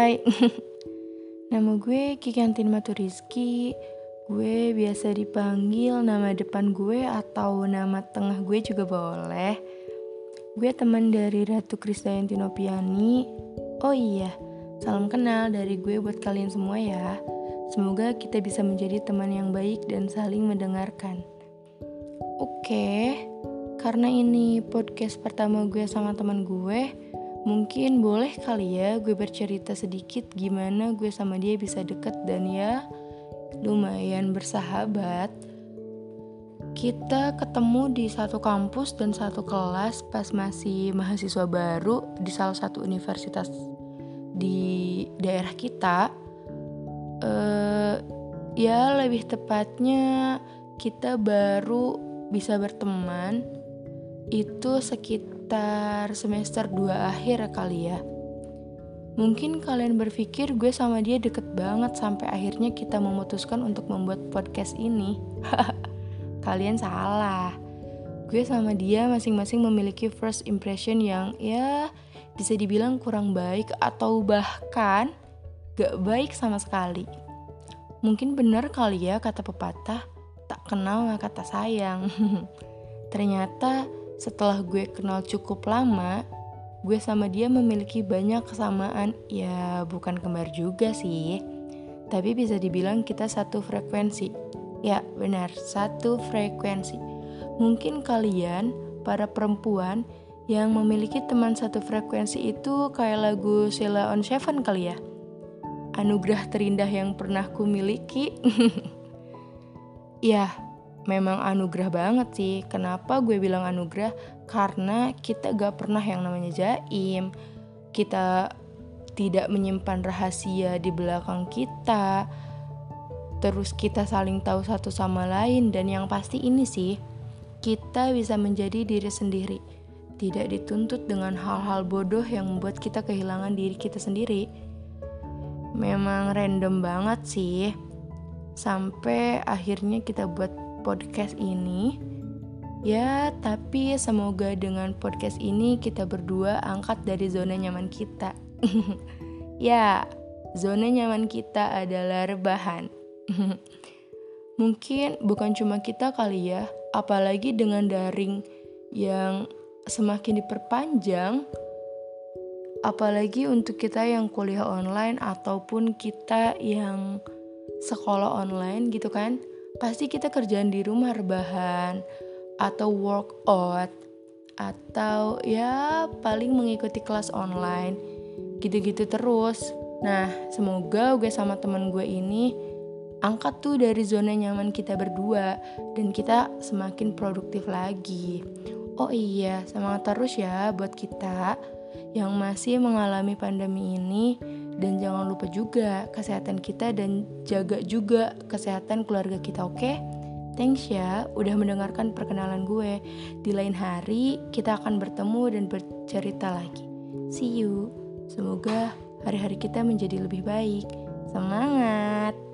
Hai, nama gue Kikantin Maturizki Gue biasa dipanggil nama depan gue atau nama tengah gue juga boleh. Gue teman dari Ratu Krisdayanti Nopiani. Oh iya, salam kenal dari gue buat kalian semua ya. Semoga kita bisa menjadi teman yang baik dan saling mendengarkan. Oke, karena ini podcast pertama gue sama teman gue Mungkin boleh kali ya gue bercerita sedikit gimana gue sama dia bisa deket dan ya lumayan bersahabat. Kita ketemu di satu kampus dan satu kelas pas masih mahasiswa baru di salah satu universitas di daerah kita. Uh, ya lebih tepatnya kita baru bisa berteman itu sekitar sekitar semester 2 akhir kali ya. Mungkin kalian berpikir gue sama dia deket banget sampai akhirnya kita memutuskan untuk membuat podcast ini. kalian salah. Gue sama dia masing-masing memiliki first impression yang ya bisa dibilang kurang baik atau bahkan gak baik sama sekali. Mungkin benar kali ya kata pepatah, tak kenal kata sayang. Ternyata setelah gue kenal cukup lama, gue sama dia memiliki banyak kesamaan. Ya, bukan kembar juga sih. Tapi bisa dibilang kita satu frekuensi. Ya, benar, satu frekuensi. Mungkin kalian, para perempuan, yang memiliki teman satu frekuensi itu kayak lagu Sheila on Seven kali ya. Anugerah terindah yang pernah ku miliki. ya, memang anugerah banget sih. Kenapa gue bilang anugerah? Karena kita gak pernah yang namanya jaim. Kita tidak menyimpan rahasia di belakang kita. Terus kita saling tahu satu sama lain dan yang pasti ini sih, kita bisa menjadi diri sendiri. Tidak dituntut dengan hal-hal bodoh yang membuat kita kehilangan diri kita sendiri. Memang random banget sih. Sampai akhirnya kita buat podcast ini. Ya, tapi semoga dengan podcast ini kita berdua angkat dari zona nyaman kita. ya, zona nyaman kita adalah rebahan. Mungkin bukan cuma kita kali ya, apalagi dengan daring yang semakin diperpanjang, apalagi untuk kita yang kuliah online ataupun kita yang sekolah online gitu kan pasti kita kerjaan di rumah rebahan atau workout atau ya paling mengikuti kelas online. Gitu-gitu terus. Nah semoga gue sama temen gue ini angkat tuh dari zona nyaman kita berdua dan kita semakin produktif lagi. Oh iya semangat terus ya buat kita yang masih mengalami pandemi ini dan jangan lupa juga kesehatan kita dan jaga juga kesehatan keluarga kita, oke? Okay? Thanks ya udah mendengarkan perkenalan gue. Di lain hari kita akan bertemu dan bercerita lagi. See you. Semoga hari-hari kita menjadi lebih baik. Semangat!